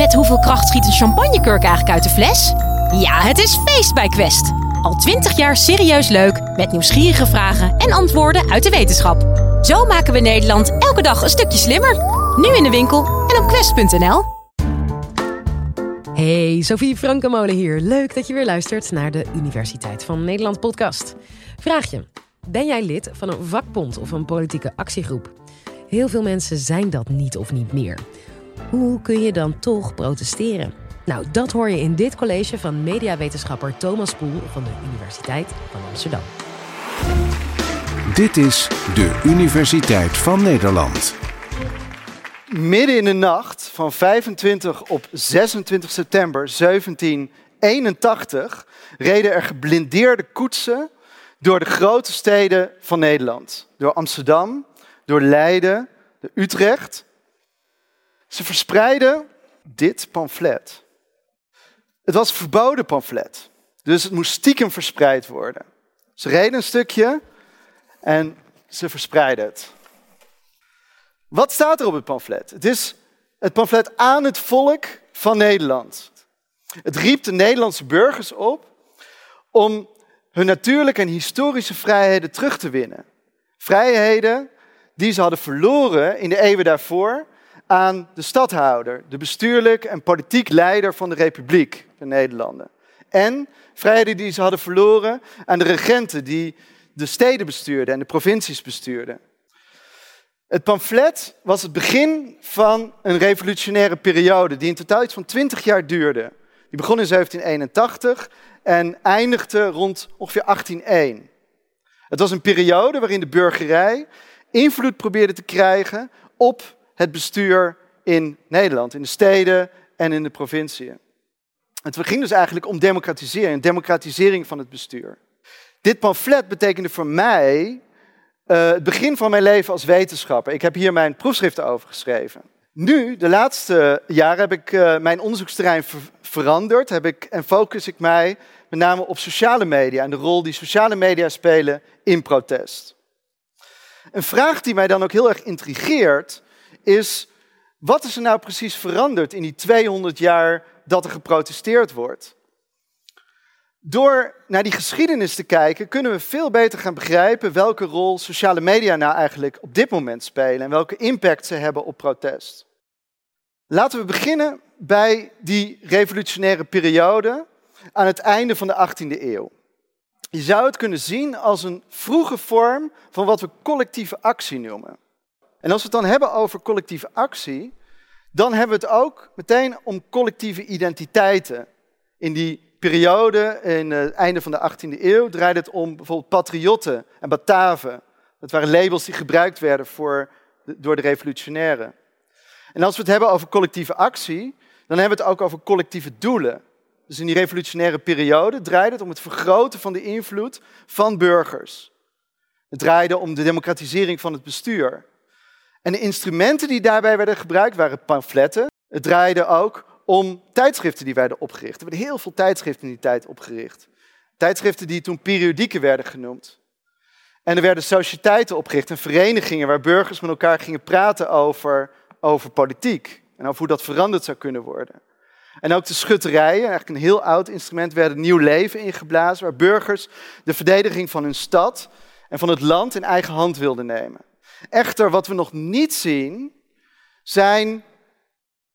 Met hoeveel kracht schiet een champagnekurk eigenlijk uit de fles? Ja, het is feest bij Quest. Al twintig jaar serieus leuk, met nieuwsgierige vragen en antwoorden uit de wetenschap. Zo maken we Nederland elke dag een stukje slimmer. Nu in de winkel en op quest.nl. Hey, Sophie Frankenmolen hier. Leuk dat je weer luistert naar de Universiteit van Nederland podcast. Vraag je, ben jij lid van een vakbond of een politieke actiegroep? Heel veel mensen zijn dat niet of niet meer. Hoe kun je dan toch protesteren? Nou, dat hoor je in dit college van mediawetenschapper Thomas Poel van de Universiteit van Amsterdam. Dit is de Universiteit van Nederland. Midden in de nacht van 25 op 26 september 1781 reden er geblindeerde koetsen door de grote steden van Nederland. Door Amsterdam, door Leiden, door Utrecht. Ze verspreidden dit pamflet. Het was een verboden pamflet, dus het moest stiekem verspreid worden. Ze reden een stukje en ze verspreidden het. Wat staat er op het pamflet? Het is het pamflet aan het volk van Nederland. Het riep de Nederlandse burgers op om hun natuurlijke en historische vrijheden terug te winnen. Vrijheden die ze hadden verloren in de eeuwen daarvoor aan de stadhouder, de bestuurlijk en politiek leider van de Republiek, de Nederlanden. En vrijheden die ze hadden verloren aan de regenten die de steden bestuurden en de provincies bestuurden. Het pamflet was het begin van een revolutionaire periode die in totaal iets van 20 jaar duurde. Die begon in 1781 en eindigde rond ongeveer 1801. Het was een periode waarin de burgerij invloed probeerde te krijgen op het bestuur in Nederland, in de steden en in de provinciën. Het ging dus eigenlijk om democratisering, democratisering van het bestuur. Dit pamflet betekende voor mij uh, het begin van mijn leven als wetenschapper. Ik heb hier mijn proefschrift over geschreven. Nu, de laatste jaren, heb ik uh, mijn onderzoeksterrein ver veranderd heb ik, en focus ik mij met name op sociale media en de rol die sociale media spelen in protest. Een vraag die mij dan ook heel erg intrigeert is, wat is er nou precies veranderd in die 200 jaar dat er geprotesteerd wordt? Door naar die geschiedenis te kijken, kunnen we veel beter gaan begrijpen welke rol sociale media nou eigenlijk op dit moment spelen en welke impact ze hebben op protest. Laten we beginnen bij die revolutionaire periode aan het einde van de 18e eeuw. Je zou het kunnen zien als een vroege vorm van wat we collectieve actie noemen. En als we het dan hebben over collectieve actie, dan hebben we het ook meteen om collectieve identiteiten. In die periode, in het einde van de 18e eeuw, draaide het om bijvoorbeeld patriotten en Bataven. Dat waren labels die gebruikt werden voor door de revolutionairen. En als we het hebben over collectieve actie, dan hebben we het ook over collectieve doelen. Dus in die revolutionaire periode draaide het om het vergroten van de invloed van burgers. Het draaide om de democratisering van het bestuur. En de instrumenten die daarbij werden gebruikt waren pamfletten. Het draaide ook om tijdschriften die werden opgericht. Er werden heel veel tijdschriften in die tijd opgericht. Tijdschriften die toen periodieken werden genoemd. En er werden sociëteiten opgericht en verenigingen waar burgers met elkaar gingen praten over, over politiek. En over hoe dat veranderd zou kunnen worden. En ook de schutterijen, eigenlijk een heel oud instrument, werden nieuw leven ingeblazen, waar burgers de verdediging van hun stad en van het land in eigen hand wilden nemen. Echter, wat we nog niet zien, zijn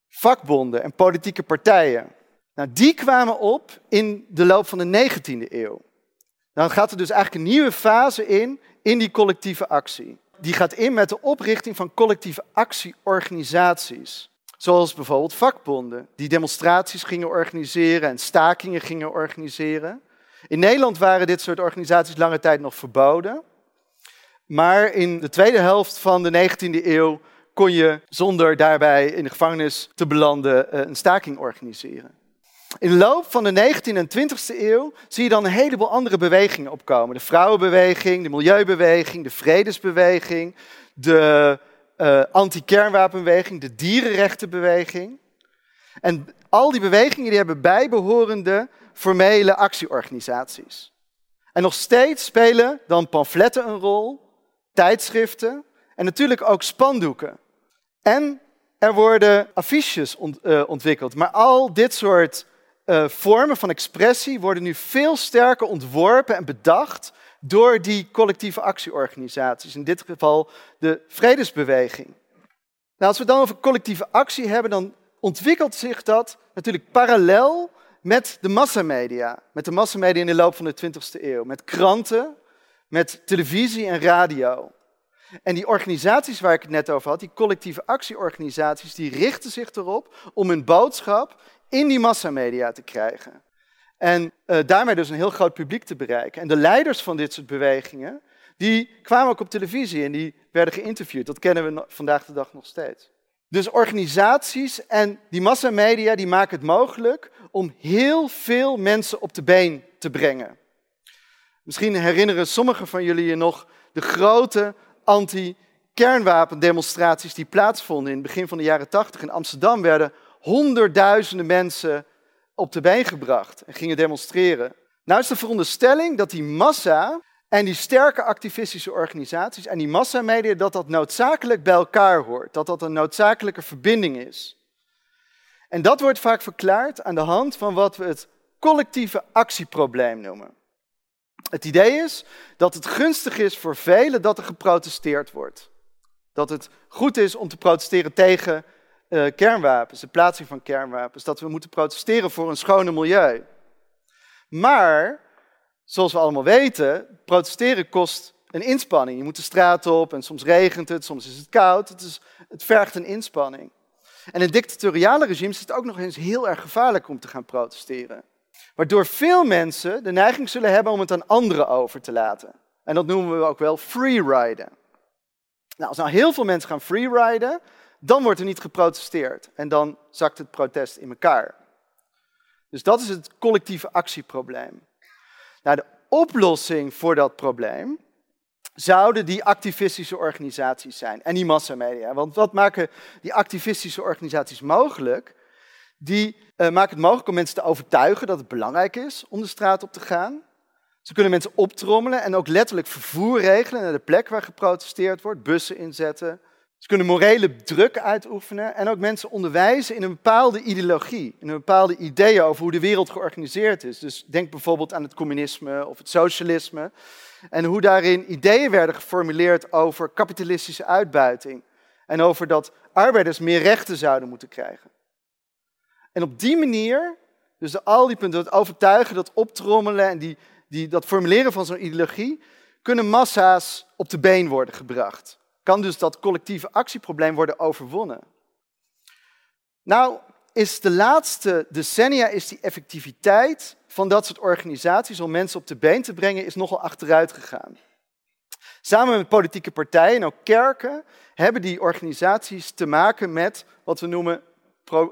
vakbonden en politieke partijen. Nou, die kwamen op in de loop van de 19e eeuw. Dan gaat er dus eigenlijk een nieuwe fase in, in die collectieve actie. Die gaat in met de oprichting van collectieve actieorganisaties. Zoals bijvoorbeeld vakbonden, die demonstraties gingen organiseren en stakingen gingen organiseren. In Nederland waren dit soort organisaties lange tijd nog verboden. Maar in de tweede helft van de 19e eeuw kon je zonder daarbij in de gevangenis te belanden eh, een staking organiseren. In de loop van de 19e en 20e eeuw zie je dan een heleboel andere bewegingen opkomen. De vrouwenbeweging, de milieubeweging, de vredesbeweging, de uh, anti-kernwapenbeweging, de dierenrechtenbeweging. En al die bewegingen die hebben bijbehorende formele actieorganisaties. En nog steeds spelen dan pamfletten een rol, tijdschriften en natuurlijk ook spandoeken. En Er worden affiches uh, ontwikkeld. Maar al dit soort uh, vormen van expressie worden nu veel sterker ontworpen en bedacht door die collectieve actieorganisaties. In dit geval de Vredesbeweging. Nou, als we dan over collectieve actie hebben, dan ontwikkelt zich dat natuurlijk parallel met de massamedia. Met de massamedia in de loop van de 20e eeuw. Met kranten, met televisie en radio. En die organisaties waar ik het net over had, die collectieve actieorganisaties, die richten zich erop om hun boodschap in die massamedia te krijgen. En uh, daarmee dus een heel groot publiek te bereiken. En de leiders van dit soort bewegingen, die kwamen ook op televisie en die werden geïnterviewd. Dat kennen we vandaag de dag nog steeds. Dus organisaties en die massamedia die maken het mogelijk om heel veel mensen op de been te brengen. Misschien herinneren sommigen van jullie je nog de grote anti-kernwapendemonstraties die plaatsvonden in het begin van de jaren 80. In Amsterdam werden honderdduizenden mensen op de been gebracht en gingen demonstreren. Nou is de veronderstelling dat die massa en die sterke activistische organisaties en die massamedia, dat dat noodzakelijk bij elkaar hoort. Dat dat een noodzakelijke verbinding is. En dat wordt vaak verklaard aan de hand van wat we het collectieve actieprobleem noemen. Het idee is dat het gunstig is voor velen dat er geprotesteerd wordt. Dat het goed is om te protesteren tegen uh, kernwapens, de plaatsing van kernwapens. Dat we moeten protesteren voor een schone milieu. Maar, zoals we allemaal weten, protesteren kost een inspanning. Je moet de straat op en soms regent het, soms is het koud. Het, is, het vergt een inspanning. En in dictatoriale regimes is het ook nog eens heel erg gevaarlijk om te gaan protesteren. Waardoor veel mensen de neiging zullen hebben om het aan anderen over te laten. En dat noemen we ook wel freeriden. Nou, als nou heel veel mensen gaan freeriden, dan wordt er niet geprotesteerd. En dan zakt het protest in elkaar. Dus dat is het collectieve actieprobleem. Nou, de oplossing voor dat probleem zouden die activistische organisaties zijn en die massamedia. Want wat maken die activistische organisaties mogelijk? Die uh, maken het mogelijk om mensen te overtuigen dat het belangrijk is om de straat op te gaan. Ze kunnen mensen optrommelen en ook letterlijk vervoer regelen naar de plek waar geprotesteerd wordt, bussen inzetten. Ze kunnen morele druk uitoefenen en ook mensen onderwijzen in een bepaalde ideologie, in een bepaalde ideeën over hoe de wereld georganiseerd is. Dus denk bijvoorbeeld aan het communisme of het socialisme en hoe daarin ideeën werden geformuleerd over kapitalistische uitbuiting en over dat arbeiders meer rechten zouden moeten krijgen. En op die manier, dus al die punten, dat overtuigen, dat optrommelen en die, die, dat formuleren van zo'n ideologie, kunnen massa's op de been worden gebracht. Kan dus dat collectieve actieprobleem worden overwonnen. Nou, is de laatste decennia is die effectiviteit van dat soort organisaties om mensen op de been te brengen, is nogal achteruit gegaan. Samen met politieke partijen en ook kerken hebben die organisaties te maken met wat we noemen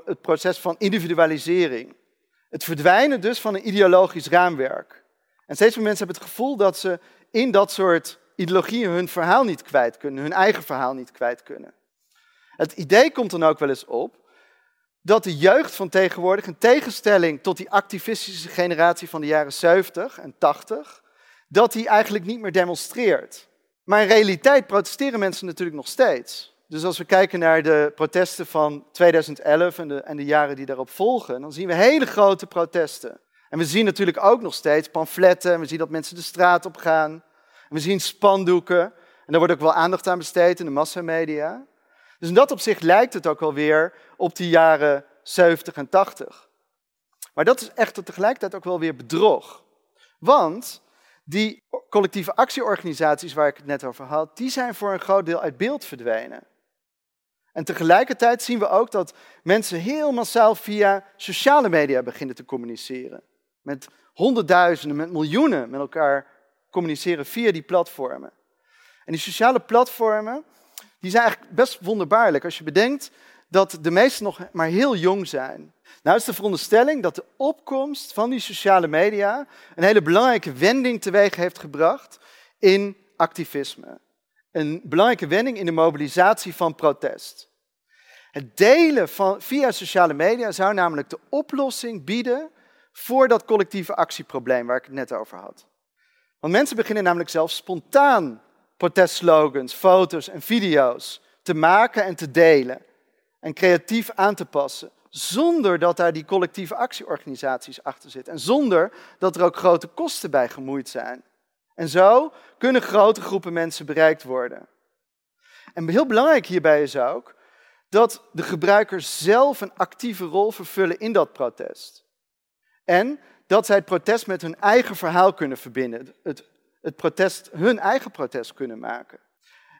het proces van individualisering. Het verdwijnen dus van een ideologisch raamwerk. En steeds meer mensen hebben het gevoel dat ze in dat soort ideologieën hun verhaal niet kwijt kunnen, hun eigen verhaal niet kwijt kunnen. Het idee komt dan ook wel eens op dat de jeugd van tegenwoordig, in tegenstelling tot die activistische generatie van de jaren 70 en 80, dat die eigenlijk niet meer demonstreert. Maar in realiteit protesteren mensen natuurlijk nog steeds. Dus als we kijken naar de protesten van 2011 en de, en de jaren die daarop volgen, dan zien we hele grote protesten. En we zien natuurlijk ook nog steeds pamfletten, en we zien dat mensen de straat op gaan. We zien spandoeken, en daar wordt ook wel aandacht aan besteed in de massamedia. Dus in dat opzicht lijkt het ook wel weer op die jaren 70 en 80. Maar dat is echter tegelijkertijd ook wel weer bedrog. Want die collectieve actieorganisaties waar ik het net over had, die zijn voor een groot deel uit beeld verdwenen. En tegelijkertijd zien we ook dat mensen heel massaal via sociale media beginnen te communiceren. Met honderdduizenden, met miljoenen met elkaar communiceren via die platformen. En die sociale platformen, die zijn eigenlijk best wonderbaarlijk als je bedenkt dat de meesten nog maar heel jong zijn. Nou is de veronderstelling dat de opkomst van die sociale media een hele belangrijke wending teweeg heeft gebracht in activisme een belangrijke wending in de mobilisatie van protest. Het delen van, via sociale media zou namelijk de oplossing bieden voor dat collectieve actieprobleem waar ik het net over had. Want mensen beginnen namelijk zelf spontaan protestslogans, foto's en video's te maken en te delen. en creatief aan te passen, zonder dat daar die collectieve actieorganisaties achter zitten en zonder dat er ook grote kosten bij gemoeid zijn. En zo kunnen grote groepen mensen bereikt worden. En heel belangrijk hierbij is ook dat de gebruikers zelf een actieve rol vervullen in dat protest. En dat zij het protest met hun eigen verhaal kunnen verbinden. Het, het protest, hun eigen protest kunnen maken.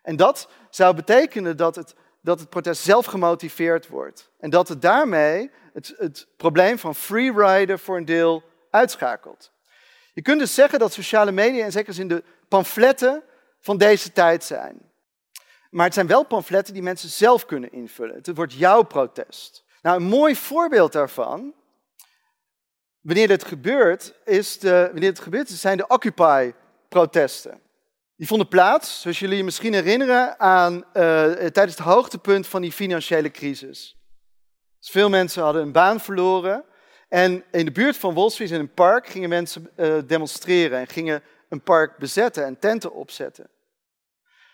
En dat zou betekenen dat het, dat het protest zelf gemotiveerd wordt. En dat het daarmee het, het probleem van freerider voor een deel uitschakelt. Je kunt dus zeggen dat sociale media in zekere zin de pamfletten van deze tijd zijn. Maar het zijn wel pamfletten die mensen zelf kunnen invullen. Het wordt jouw protest. Nou, een mooi voorbeeld daarvan, wanneer dit gebeurt, is de, wanneer gebeurt, zijn de Occupy-protesten. Die vonden plaats, zoals jullie je misschien herinneren, aan, uh, tijdens het hoogtepunt van die financiële crisis. Dus veel mensen hadden een baan verloren. En in de buurt van Street in een park gingen mensen uh, demonstreren en gingen een park bezetten en tenten opzetten.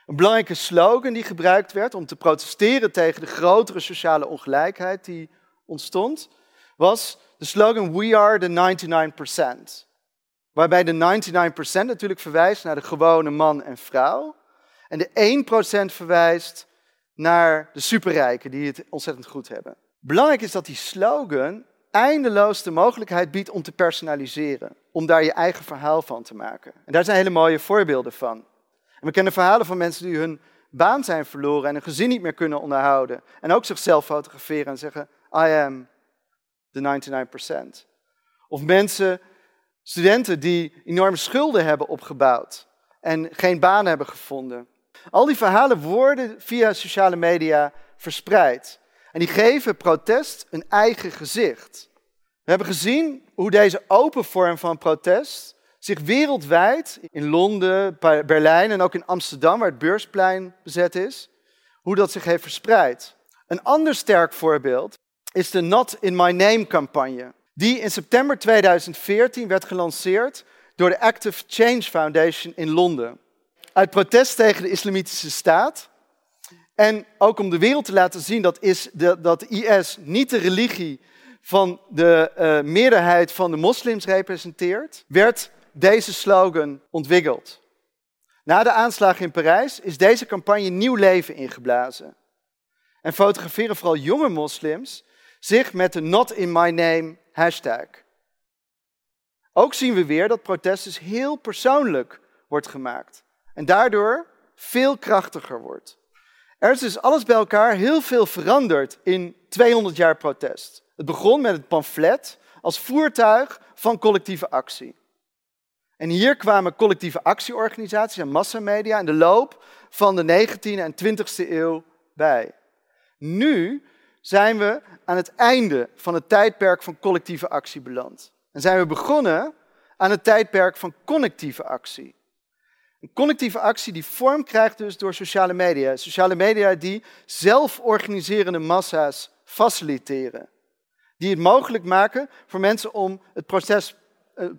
Een belangrijke slogan die gebruikt werd om te protesteren tegen de grotere sociale ongelijkheid die ontstond, was de slogan We are the 99%. Waarbij de 99% natuurlijk verwijst naar de gewone man en vrouw. En de 1% verwijst naar de superrijken die het ontzettend goed hebben. Belangrijk is dat die slogan eindeloos de mogelijkheid biedt om te personaliseren. Om daar je eigen verhaal van te maken. En daar zijn hele mooie voorbeelden van. We kennen verhalen van mensen die hun baan zijn verloren en een gezin niet meer kunnen onderhouden. En ook zichzelf fotograferen en zeggen, I am the 99%. Of mensen, studenten die enorme schulden hebben opgebouwd en geen baan hebben gevonden. Al die verhalen worden via sociale media verspreid. En die geven protest een eigen gezicht. We hebben gezien hoe deze open vorm van protest zich wereldwijd, in Londen, Berlijn en ook in Amsterdam, waar het beursplein bezet is, hoe dat zich heeft verspreid. Een ander sterk voorbeeld is de Not in My Name campagne, die in september 2014 werd gelanceerd door de Active Change Foundation in Londen. Uit protest tegen de Islamitische Staat en ook om de wereld te laten zien dat, is de, dat IS niet de religie van de uh, meerderheid van de moslims representeert, werd deze slogan ontwikkeld. Na de aanslagen in Parijs is deze campagne nieuw leven ingeblazen. En fotograferen vooral jonge moslims zich met de Not in My Name hashtag. Ook zien we weer dat protest dus heel persoonlijk wordt gemaakt. En daardoor veel krachtiger wordt. Er is dus alles bij elkaar heel veel veranderd in 200 jaar protest. Het begon met het pamflet als voertuig van collectieve actie. En hier kwamen collectieve actieorganisaties en massamedia in de loop van de 19e en 20e eeuw bij. Nu zijn we aan het einde van het tijdperk van collectieve actie beland. En zijn we begonnen aan het tijdperk van connectieve actie. Een connectieve actie die vorm krijgt dus door sociale media. Sociale media die zelforganiserende massa's faciliteren. Die het mogelijk maken voor mensen om het proces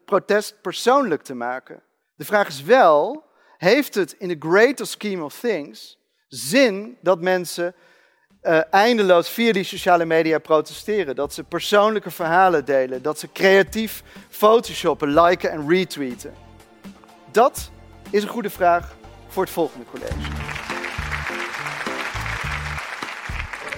protest persoonlijk te maken. De vraag is wel, heeft het in the greater scheme of things zin dat mensen uh, eindeloos via die sociale media protesteren? Dat ze persoonlijke verhalen delen, dat ze creatief photoshoppen, liken en retweeten? Dat is een goede vraag voor het volgende college.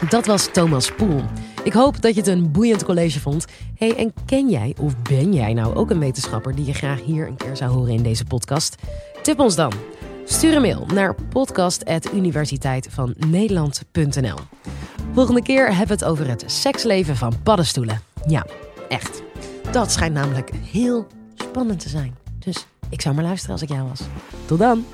Dat was Thomas Poel. Ik hoop dat je het een boeiend college vond. Hey, en ken jij of ben jij nou ook een wetenschapper die je graag hier een keer zou horen in deze podcast? Tip ons dan. Stuur een mail naar podcast.universiteitvannederland.nl Volgende keer hebben we het over het seksleven van paddenstoelen. Ja, echt. Dat schijnt namelijk heel spannend te zijn. Dus ik zou maar luisteren als ik jou was. Tot dan!